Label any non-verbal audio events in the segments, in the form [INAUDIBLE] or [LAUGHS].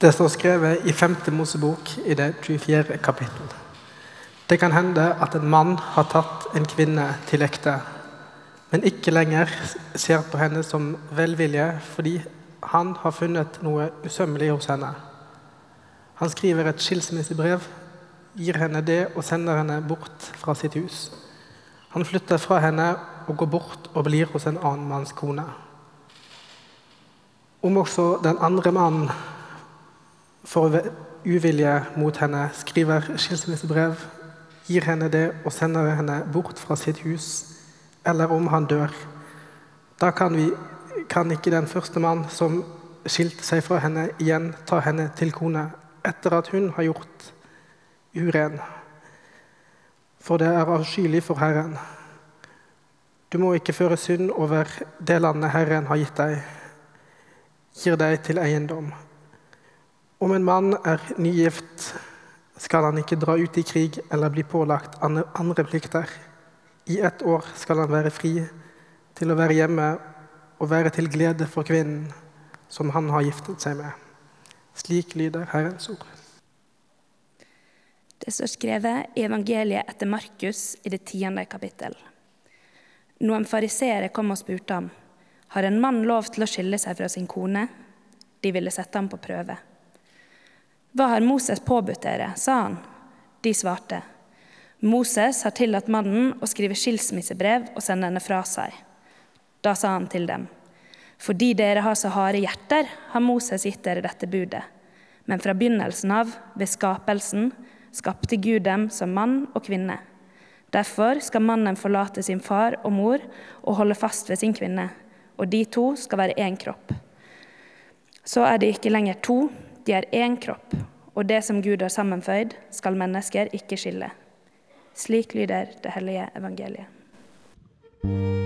Det står skrevet i 5. Mosebok i det 24. kapittel. Det kan hende at en mann har tatt en kvinne til ekte, men ikke lenger ser på henne som velvilje fordi han har funnet noe usømmelig hos henne. Han skriver et skilsmissebrev, gir henne det og sender henne bort fra sitt hus. Han flytter fra henne og går bort og blir hos en annen manns kone. Om også den andre mannen for uvilje mot henne, skriver skilsmissebrev, gir henne det og sender henne bort fra sitt hus, eller om han dør. Da kan, vi, kan ikke den første mann som skilte seg fra henne, igjen ta henne til kone etter at hun har gjort uren. For det er avskyelig for Herren. Du må ikke føre synd over det landet Herren har gitt deg, gir deg til eiendom. Om en mann er nygift, skal han ikke dra ut i krig eller bli pålagt andre plikter. I ett år skal han være fri til å være hjemme og være til glede for kvinnen som han har giftet seg med. Slik lyder Herrens ord. Det står skrevet i evangeliet etter Markus i det tiende kapittel. Noen fariseere kom og spurte ham, har en mann lov til å skille seg fra sin kone? De ville sette ham på prøve. Hva har Moses påbudt dere? sa han. De svarte. Moses har tillatt mannen å skrive skilsmissebrev og sende henne fra seg. Da sa han til dem. Fordi dere har så harde hjerter, har Moses gitt dere dette budet. Men fra begynnelsen av, ved skapelsen, skapte Gud dem som mann og kvinne. Derfor skal mannen forlate sin far og mor og holde fast ved sin kvinne, og de to skal være én kropp. Så er de ikke lenger to, de er én kropp, og det som Gud har sammenføyd, skal mennesker ikke skille. Slik lyder det hellige evangeliet.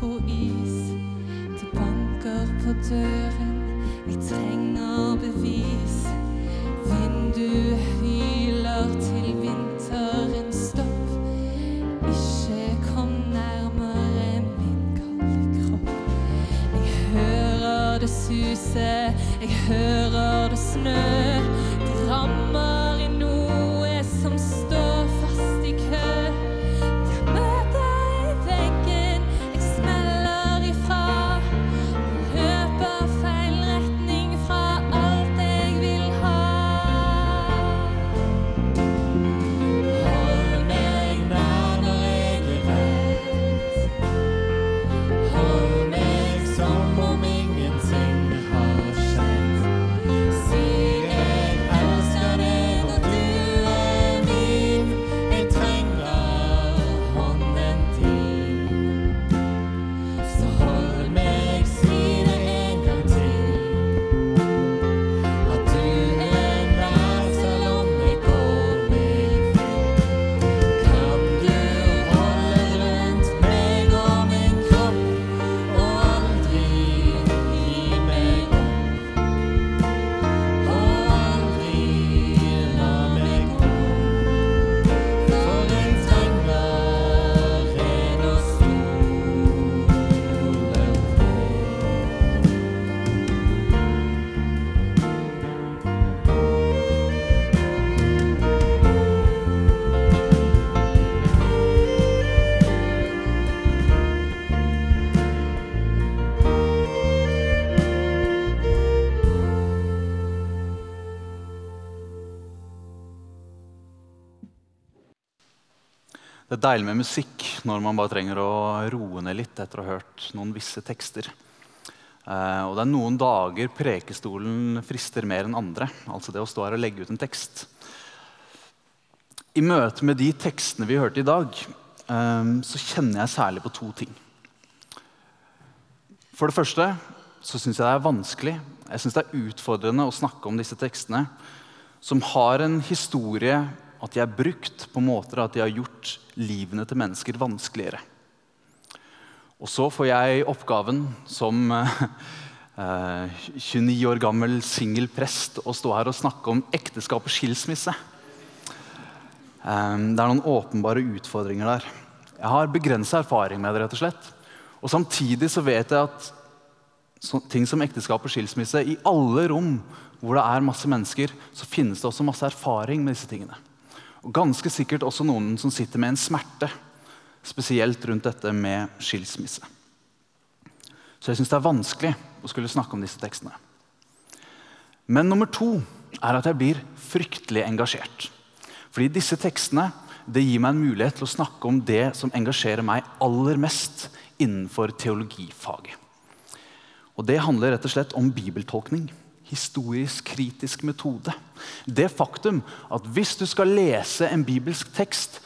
på is. De banker på døren, vi trenger bevis. Vinduet hyler til vinteren stopp. Ikke kom nærmere min kalde kropp. Jeg hører det suse, jeg hører Det er deilig med musikk når man bare trenger å roe ned litt etter å ha hørt noen visse tekster. Eh, og det er noen dager prekestolen frister mer enn andre. Altså det å stå her og legge ut en tekst. I møte med de tekstene vi hørte i dag, eh, så kjenner jeg særlig på to ting. For det første så syns jeg det er vanskelig jeg synes det er utfordrende å snakke om disse tekstene som har en historie at de er brukt på måter at de har gjort livene til mennesker vanskeligere. Og så får jeg oppgaven som eh, 29 år gammel singel prest å stå her og snakke om ekteskap og skilsmisse. Eh, det er noen åpenbare utfordringer der. Jeg har begrensa erfaring med det. rett Og slett. Og Samtidig så vet jeg at ting som ekteskap og skilsmisse I alle rom hvor det er masse mennesker, så finnes det også masse erfaring med disse tingene. Og ganske sikkert også noen som sitter med en smerte spesielt rundt dette med skilsmisse. Så jeg syns det er vanskelig å skulle snakke om disse tekstene. Men nummer to er at jeg blir fryktelig engasjert. Fordi disse tekstene det gir meg en mulighet til å snakke om det som engasjerer meg aller mest innenfor teologifaget. Og Det handler rett og slett om bibeltolkning. Historisk kritisk metode. Det faktum at hvis du skal lese en bibelsk tekst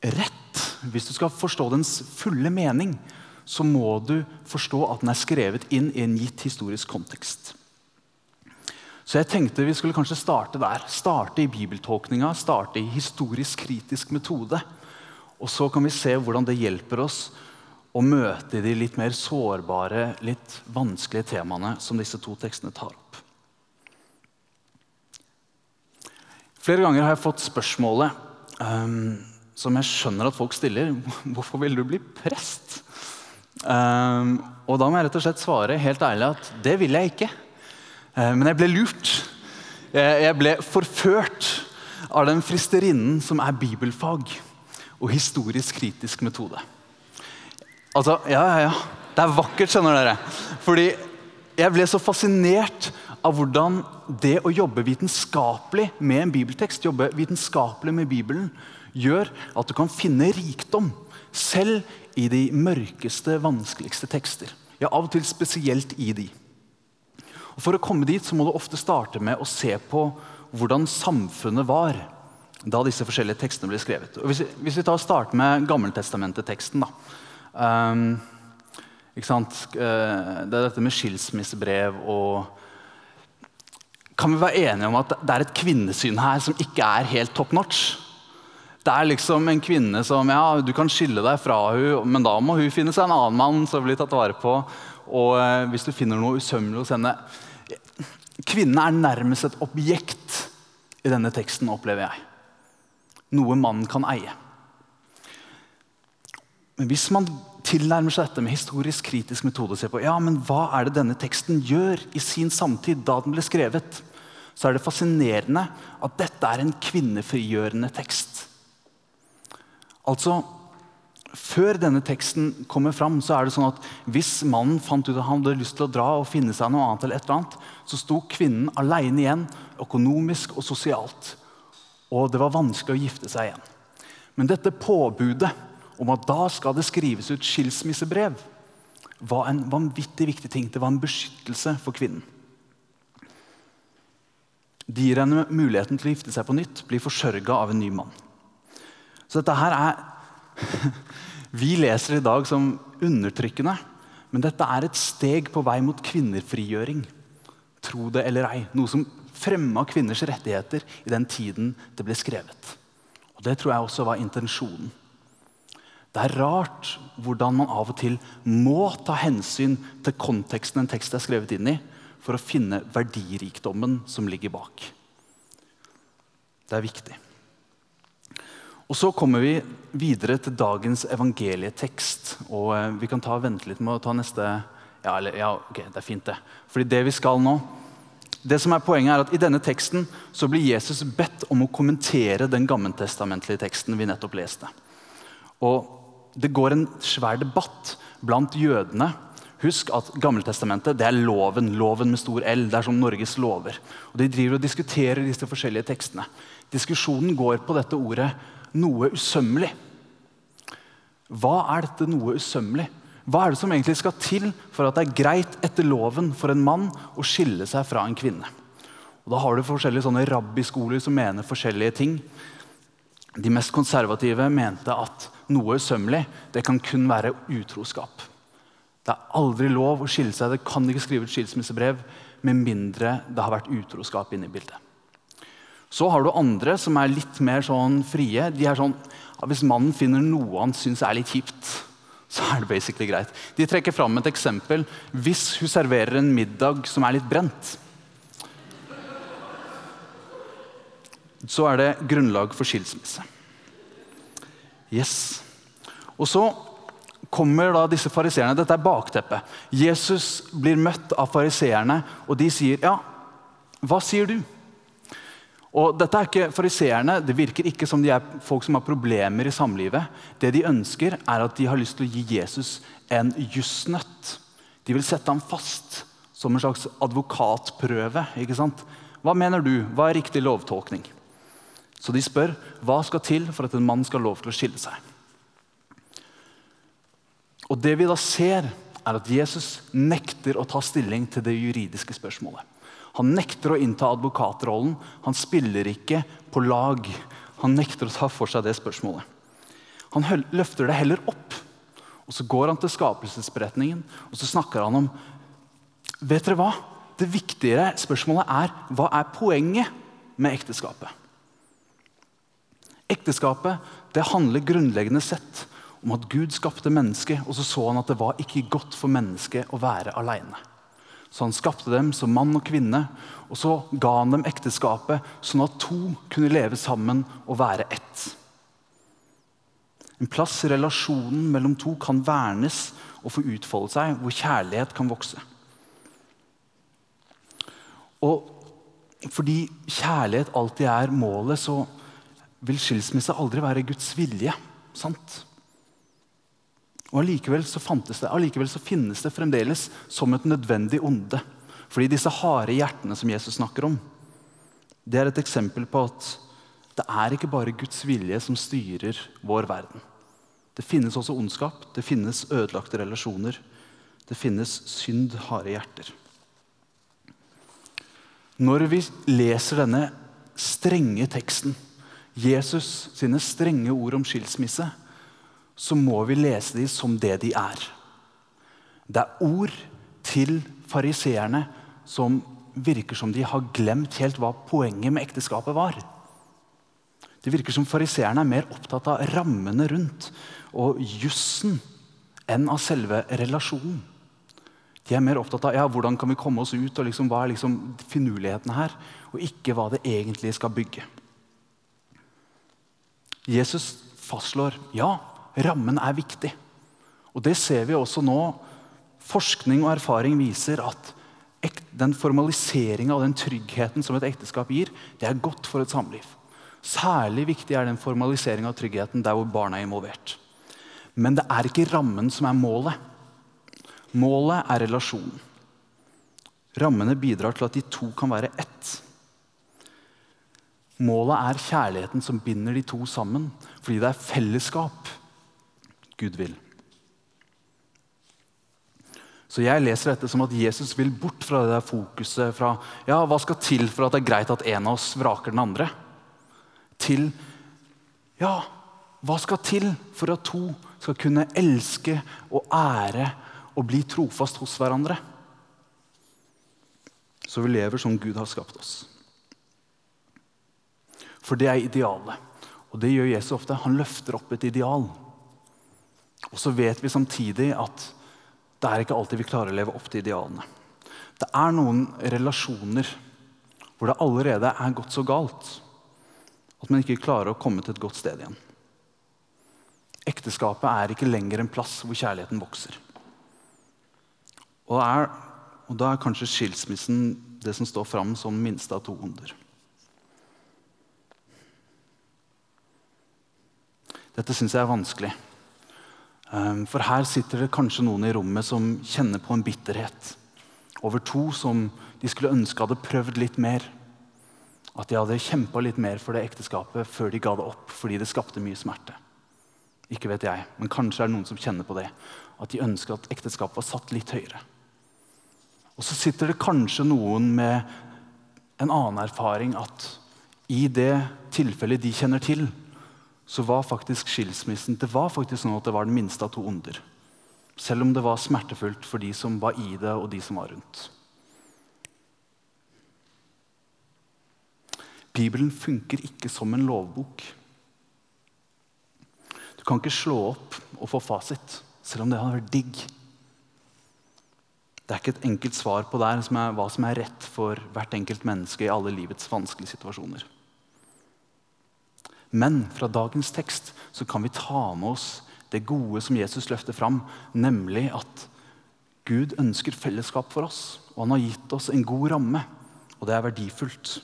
rett hvis du skal forstå dens fulle mening, så må du forstå at den er skrevet inn i en gitt historisk kontekst. Så jeg tenkte vi skulle kanskje starte der. Starte i bibeltolkninga, starte i historisk kritisk metode. Og så kan vi se hvordan det hjelper oss å møte de litt mer sårbare, litt vanskelige temaene som disse to tekstene tar opp. Flere ganger har jeg fått spørsmålet um, som jeg skjønner at folk stiller. [LAUGHS] Hvorfor vil du bli prest? Um, og da må jeg rett og slett svare helt ærlig at det vil jeg ikke. Uh, men jeg ble lurt. Jeg, jeg ble forført av den fristerinnen som er bibelfag og historisk kritisk metode. Altså, ja, ja, ja. Det er vakkert, skjønner dere. Fordi jeg ble så fascinert av hvordan det å jobbe vitenskapelig med en bibeltekst, jobbe vitenskapelig med Bibelen, gjør at du kan finne rikdom selv i de mørkeste, vanskeligste tekster. Ja, Av og til spesielt i de. Og For å komme dit så må du ofte starte med å se på hvordan samfunnet var da disse forskjellige tekstene ble skrevet. Og hvis, hvis vi tar og starter med Gammeltestamentet-teksten um, Det er dette med skilsmissebrev og Kan vi være enige om at det er et kvinnesyn her som ikke er helt top notch? Det er liksom en kvinne som ja, du kan skille deg fra hun, men da må hun finne seg en annen mann som blir tatt vare på. Og eh, hvis du finner noe usømmelig hos henne Kvinnen er nærmest et objekt i denne teksten, opplever jeg. Noe mannen kan eie. Men hvis man tilnærmer seg dette med historisk kritisk metode og ser på ja, men hva er det denne teksten gjør i sin samtid da den ble skrevet, så er det fascinerende at dette er en kvinnefrigjørende tekst. Altså, Før denne teksten kommer fram, så er det sånn at hvis mannen fant ut at han hadde lyst til å dra og finne seg noe annet, eller et eller annet, så sto kvinnen alene igjen, økonomisk og sosialt. Og det var vanskelig å gifte seg igjen. Men dette påbudet om at da skal det skrives ut skilsmissebrev, var en vanvittig viktig ting. Det var en beskyttelse for kvinnen. De gir henne muligheten til å gifte seg på nytt, bli forsørga av en ny mann. Så dette her er [LAUGHS] Vi leser i dag som undertrykkende, men dette er et steg på vei mot kvinnefrigjøring. Tro det eller ei. Noe som fremma kvinners rettigheter i den tiden det ble skrevet. Og Det tror jeg også var intensjonen. Det er rart hvordan man av og til må ta hensyn til konteksten en tekst er skrevet inn i, for å finne verdirikdommen som ligger bak. Det er viktig. Og Så kommer vi videre til dagens evangelietekst. og eh, Vi kan ta vente litt med å ta neste Ja, eller, ja ok, det er fint, det. Fordi det vi skal nå det som er Poenget er at I denne teksten så blir Jesus bedt om å kommentere den gammeltestamentlige teksten vi nettopp leste. Og Det går en svær debatt blant jødene. Husk at Gammeltestamentet det er loven, loven med stor L. Det er som Norges lover. Og De driver og diskuterer disse forskjellige tekstene. Diskusjonen går på dette ordet noe usømmelig. Hva er dette noe usømmelig? Hva er det som egentlig skal til for at det er greit etter loven for en mann å skille seg fra en kvinne? Og da har du forskjellige sånne rabbiskoler som mener forskjellige ting. De mest konservative mente at noe usømmelig det kan kun være utroskap. Det er aldri lov å skille seg. Det kan ikke skrive et skilsmissebrev med mindre det har vært utroskap inne i bildet. Så har du andre som er litt mer sånn frie. De er sånn, ja, Hvis mannen finner noe han syns er litt kjipt, så er det basically greit. De trekker fram et eksempel. Hvis hun serverer en middag som er litt brent, så er det grunnlag for skilsmisse. Yes. Og så kommer da disse fariseerne. Dette er bakteppet. Jesus blir møtt av fariseerne, og de sier, 'Ja, hva sier du?' Og dette er ikke fariseerne. Det virker ikke som de er folk som har problemer i samlivet. Det de ønsker, er at de har lyst til å gi Jesus en jussnøtt. De vil sette ham fast som en slags advokatprøve. ikke sant? Hva mener du? Hva er riktig lovtolkning? Så de spør hva skal til for at en mann skal ha lov til å skille seg. Og Det vi da ser, er at Jesus nekter å ta stilling til det juridiske spørsmålet. Han nekter å innta advokatrollen. Han spiller ikke på lag. Han nekter å ta for seg det spørsmålet. Han løfter det heller opp. Og Så går han til skapelsesberetningen og så snakker han om Vet dere hva? Det viktigere spørsmålet er hva er poenget med ekteskapet? Ekteskapet det handler grunnleggende sett om at Gud skapte mennesket, og så så han at det var ikke godt for mennesket å være alene. Så han skapte dem som mann og kvinne, og så ga han dem ekteskapet, sånn at to kunne leve sammen og være ett. En plass i relasjonen mellom to kan vernes og få utfolde seg, hvor kjærlighet kan vokse. Og fordi kjærlighet alltid er målet, så vil skilsmisse aldri være Guds vilje. sant? Og Allikevel så, det, allikevel så finnes det fremdeles som et nødvendig onde. Fordi disse harde hjertene som Jesus snakker om, det er et eksempel på at det er ikke bare Guds vilje som styrer vår verden. Det finnes også ondskap, det finnes ødelagte relasjoner. Det finnes synd, harde hjerter. Når vi leser denne strenge teksten, Jesus sine strenge ord om skilsmisse, så må vi lese dem som det de er. Det er ord til fariseerne som virker som de har glemt helt hva poenget med ekteskapet var. Det virker som fariseerne er mer opptatt av rammene rundt og jussen enn av selve relasjonen. De er mer opptatt av ja, hvordan kan vi komme oss ut, og liksom, hva er liksom finurlighetene her, og ikke hva det egentlig skal bygge. Jesus fastslår ja, Rammen er viktig. Og Det ser vi også nå. Forskning og erfaring viser at den formaliseringa og den tryggheten som et ekteskap gir, det er godt for et samliv. Særlig viktig er den formaliseringa av tryggheten der hvor barna er involvert. Men det er ikke rammen som er målet. Målet er relasjonen. Rammene bidrar til at de to kan være ett. Målet er kjærligheten som binder de to sammen, fordi det er fellesskap Gud vil. Så Jeg leser dette som at Jesus vil bort fra det der fokuset fra ja, hva skal til for at det er greit at en av oss vraker den andre, til ja, hva skal til for at to skal kunne elske og ære og bli trofast hos hverandre? Så vi lever som Gud har skapt oss. For det er idealet. Og det gjør Jesus ofte. Han løfter opp et ideal. Og så vet vi samtidig at det er ikke alltid vi klarer å leve opp til idealene. Det er noen relasjoner hvor det allerede er gått så galt at man ikke klarer å komme til et godt sted igjen. Ekteskapet er ikke lenger en plass hvor kjærligheten vokser. Og, er, og da er kanskje skilsmissen det som står fram som minste av to onder. Dette syns jeg er vanskelig. Ehm, for her sitter det kanskje noen i rommet som kjenner på en bitterhet over to som de skulle ønske hadde prøvd litt mer. At de hadde kjempa litt mer for det ekteskapet før de ga det opp fordi det skapte mye smerte. Ikke vet jeg, men kanskje er det noen som kjenner på det. At de ønsker at ekteskapet var satt litt høyere. Og så sitter det kanskje noen med en annen erfaring at i det tilfellet de kjenner til, så var faktisk skilsmissen det var faktisk sånn at det var den minste av to onder. Selv om det var smertefullt for de som var i det, og de som var rundt. Bibelen funker ikke som en lovbok. Du kan ikke slå opp og få fasit, selv om det hadde vært digg. Det er ikke et enkelt svar på der som er, hva som er rett for hvert enkelt menneske i alle livets vanskelige situasjoner. Men fra dagens tekst så kan vi ta med oss det gode som Jesus løfter fram, nemlig at Gud ønsker fellesskap for oss. Og han har gitt oss en god ramme, og det er verdifullt.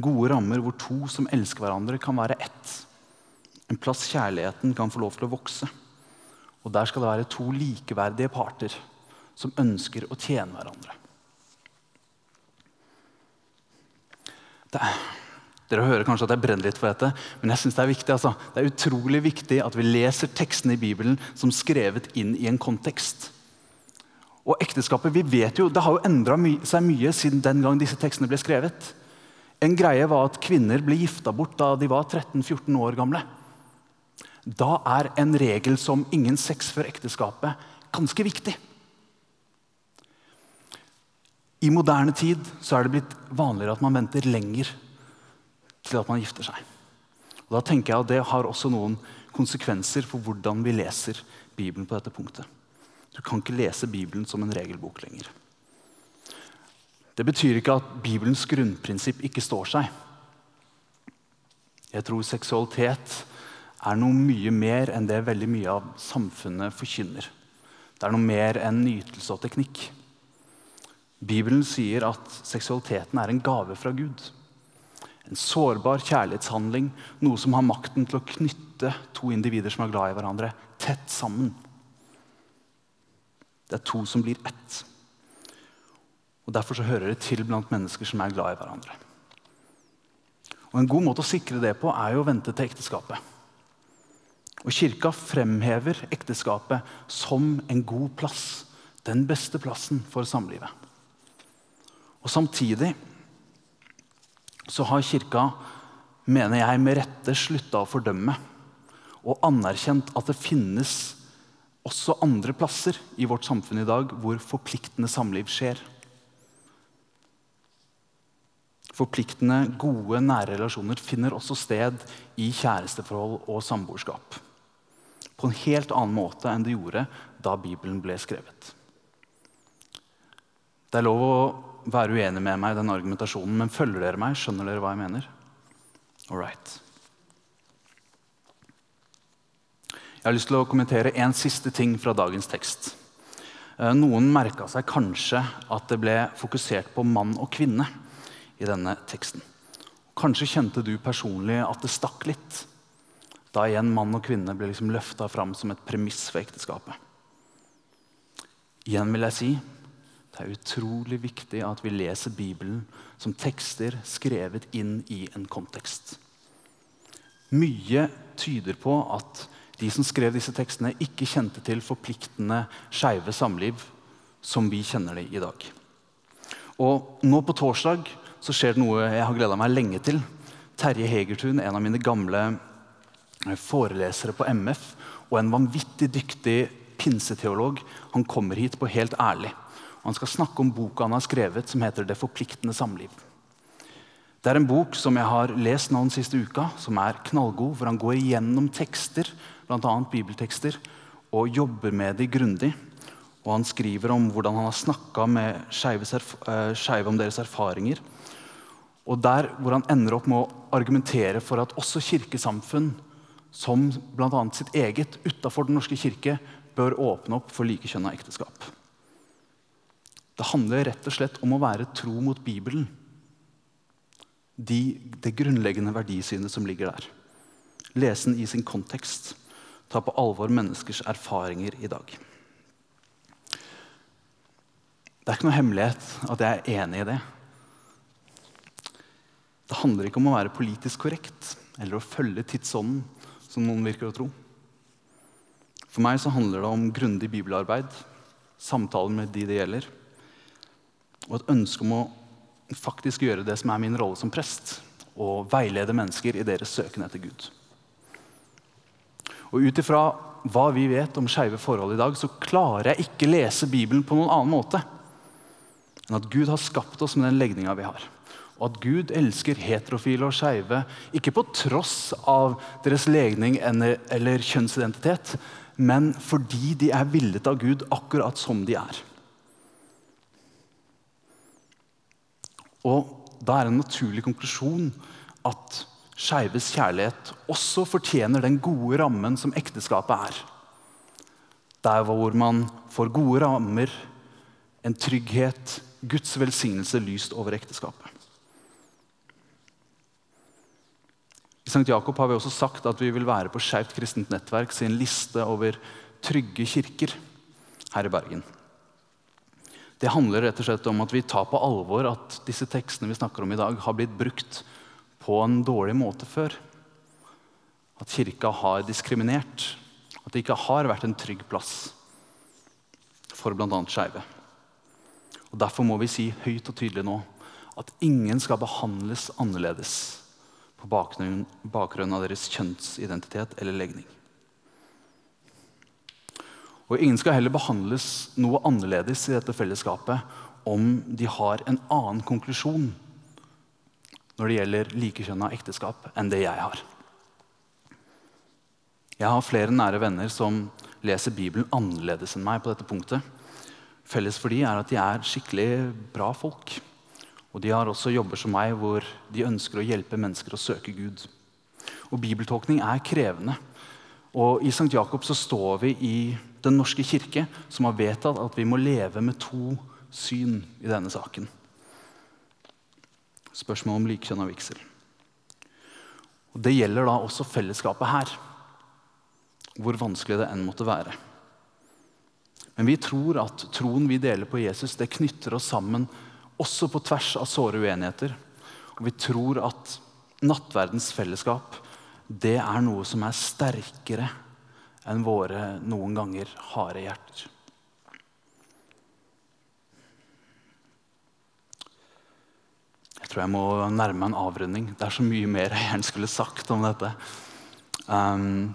Gode rammer hvor to som elsker hverandre, kan være ett. En plass kjærligheten kan få lov til å vokse. Og der skal det være to likeverdige parter som ønsker å tjene hverandre. Det er dere hører kanskje at jeg brenner litt for dette, men jeg synes det er viktig. Altså. Det er utrolig viktig at vi leser tekstene i Bibelen som skrevet inn i en kontekst. Og ekteskapet, vi vet jo, Det har jo endra my seg mye siden den gang disse tekstene ble skrevet. En greie var at kvinner ble gifta bort da de var 13-14 år gamle. Da er en regel som 'ingen sex før ekteskapet' ganske viktig. I moderne tid så er det blitt vanligere at man venter lenger til at man gifter seg. Og da tenker jeg at Det har også noen konsekvenser for hvordan vi leser Bibelen på dette punktet. Du kan ikke lese Bibelen som en regelbok lenger. Det betyr ikke at Bibelens grunnprinsipp ikke står seg. Jeg tror seksualitet er noe mye mer enn det veldig mye av samfunnet forkynner. Det er noe mer enn nytelse og teknikk. Bibelen sier at seksualiteten er en gave fra Gud. En sårbar kjærlighetshandling, noe som har makten til å knytte to individer som er glad i hverandre, tett sammen. Det er to som blir ett. Og Derfor så hører det til blant mennesker som er glad i hverandre. Og En god måte å sikre det på er jo å vente til ekteskapet. Og Kirka fremhever ekteskapet som en god plass. Den beste plassen for samlivet. Og Samtidig så har Kirka, mener jeg, med rette slutta å fordømme og anerkjent at det finnes også andre plasser i vårt samfunn i dag hvor forpliktende samliv skjer. Forpliktende, gode, nære relasjoner finner også sted i kjæresteforhold og samboerskap. På en helt annen måte enn det gjorde da Bibelen ble skrevet. Det er lov å være uenig med meg i den argumentasjonen, men følger dere meg? Skjønner dere hva jeg mener? All right. Jeg har lyst til å kommentere en siste ting fra dagens tekst. Eh, noen merka seg kanskje at det ble fokusert på mann og kvinne i denne teksten. Kanskje kjente du personlig at det stakk litt da igjen mann og kvinne ble liksom løfta fram som et premiss for ekteskapet. Igjen vil jeg si det er utrolig viktig at vi leser Bibelen som tekster skrevet inn i en kontekst. Mye tyder på at de som skrev disse tekstene, ikke kjente til forpliktende skeive samliv som vi kjenner det i dag. Og Nå på torsdag så skjer det noe jeg har gleda meg lenge til. Terje Hegertun, en av mine gamle forelesere på MF, og en vanvittig dyktig pinseteolog, han kommer hit på Helt ærlig. Han skal snakke om boka han har skrevet som heter 'Det forpliktende samliv'. Det er en bok som jeg har lest nå den siste uka, som er knallgod. Hvor han går igjennom tekster, bl.a. bibeltekster, og jobber med de grundig. Og han skriver om hvordan han har snakka med eh, skeive om deres erfaringer. Og der hvor han ender opp med å argumentere for at også kirkesamfunn, som bl.a. sitt eget utafor Den norske kirke, bør åpne opp for likekjønna ekteskap. Det handler rett og slett om å være tro mot Bibelen. De, det grunnleggende verdisynet som ligger der. Lese den i sin kontekst. Ta på alvor menneskers erfaringer i dag. Det er ikke noe hemmelighet at jeg er enig i det. Det handler ikke om å være politisk korrekt eller å følge tidsånden, som noen virker å tro. For meg så handler det om grundig bibelarbeid, samtaler med de det gjelder, og et ønske om å faktisk gjøre det som er min rolle som prest, og veilede mennesker i deres søken etter Gud. Og ut ifra hva vi vet om skeive forhold i dag, så klarer jeg ikke lese Bibelen på noen annen måte enn at Gud har skapt oss med den legninga vi har. Og at Gud elsker heterofile og skeive, ikke på tross av deres legning eller kjønnsidentitet, men fordi de er villet av Gud akkurat som de er. Og da er en naturlig konklusjon at skeives kjærlighet også fortjener den gode rammen som ekteskapet er. Der hvor man får gode rammer, en trygghet, Guds velsignelse lyst over ekteskapet. I St. Jakob har vi også sagt at vi vil være på Skeivt kristent nettverk sin liste over trygge kirker her i Bergen. Det handler rett og slett om at vi tar på alvor at disse tekstene vi snakker om i dag, har blitt brukt på en dårlig måte før. At kirka har diskriminert. At det ikke har vært en trygg plass for bl.a. skeive. Derfor må vi si høyt og tydelig nå at ingen skal behandles annerledes på bakgrunn, av deres kjønnsidentitet eller legning. Og Ingen skal heller behandles noe annerledes i dette fellesskapet om de har en annen konklusjon når det gjelder likekjønna ekteskap, enn det jeg har. Jeg har flere nære venner som leser Bibelen annerledes enn meg på dette punktet. Felles for de er at de er skikkelig bra folk. Og De har også jobber som meg, hvor de ønsker å hjelpe mennesker å søke Gud. Og Bibeltolkning er krevende. Og I St. Jakob så står vi i Den norske kirke, som har vedtatt at vi må leve med to syn i denne saken. Spørsmål om likekjønn og vigsel. Og Det gjelder da også fellesskapet her, hvor vanskelig det enn måtte være. Men vi tror at troen vi deler på Jesus, det knytter oss sammen også på tvers av såre uenigheter. Og vi tror at nattverdens fellesskap det er noe som er sterkere enn våre noen ganger harde hjerter. Jeg tror jeg må nærme meg en avrunding. Det er så mye mer jeg gjerne skulle sagt om dette. Um,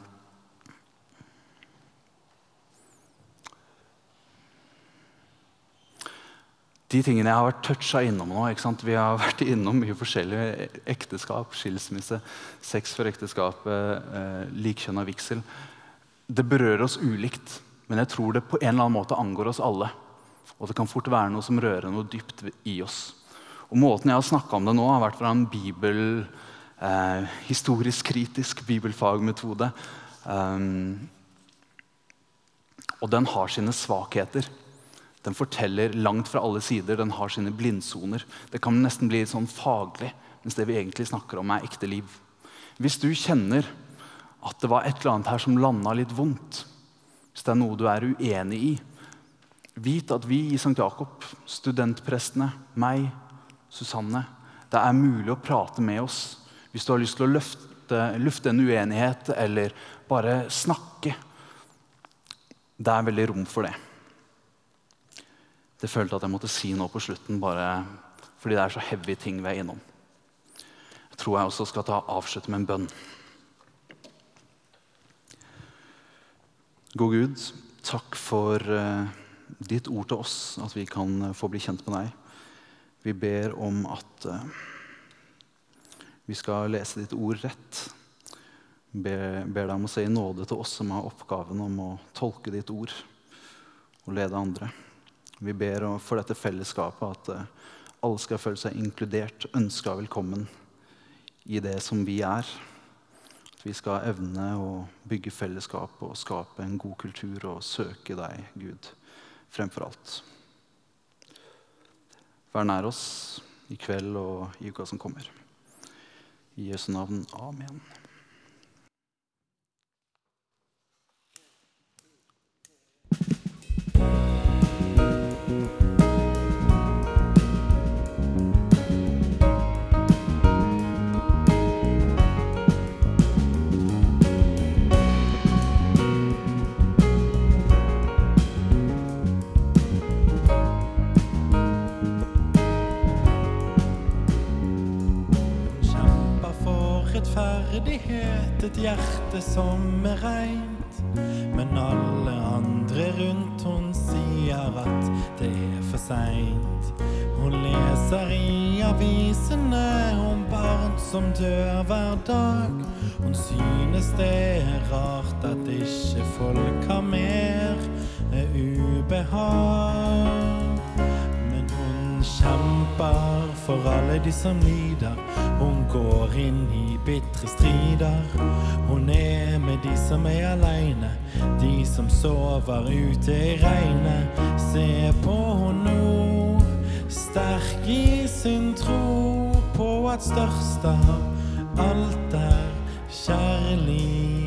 de tingene jeg har vært toucha innom nå Vi har vært innom mye forskjellig. Ekteskap, skilsmisse, sex for ekteskapet, eh, og vigsel. Det berører oss ulikt, men jeg tror det på en eller annen måte angår oss alle. Og det kan fort være noe som rører noe dypt i oss. Og Måten jeg har snakka om det nå, har vært fra en bibel, eh, historisk kritisk bibelfagmetode. Um, og den har sine svakheter. Den forteller langt fra alle sider. Den har sine blindsoner. Det kan nesten bli sånn faglig, mens det vi egentlig snakker om, er ekte liv. Hvis du kjenner at det var et eller annet her som landa litt vondt, hvis det er noe du er uenig i, vit at vi i St. Jakob, studentprestene, meg, Susanne Det er mulig å prate med oss hvis du har lyst til å løfte, lufte en uenighet eller bare snakke. Det er veldig rom for det. Det følte jeg at jeg måtte si nå på slutten, bare fordi det er så heavy ting vi er innom. Jeg tror jeg også skal ta avslutte med en bønn. God Gud, takk for uh, ditt ord til oss, at vi kan uh, få bli kjent med deg. Vi ber om at uh, vi skal lese ditt ord rett. Ber, ber deg om å se i nåde til oss som har oppgaven om å tolke ditt ord og lede andre. Vi ber for dette fellesskapet at eh, alle skal føle seg inkludert, ønska velkommen i det som vi er. At vi skal evne å bygge fellesskap og skape en god kultur og søke deg, Gud, fremfor alt. Vær nær oss i kveld og i uka som kommer. I Jesu navn. Amen. som er reint. Men alle andre rundt hun sier at det er for seint. Hun leser i avisene om barn som dør hver dag. Hun synes det er rart at ikke folk har mer eh, ubehag kjemper for alle de som lider. Hun går inn i bitre strider. Hun er med de som er aleine, de som sover ute i regnet. Se på hun nå, sterk i sin tro på at størst av alt er kjærlighet.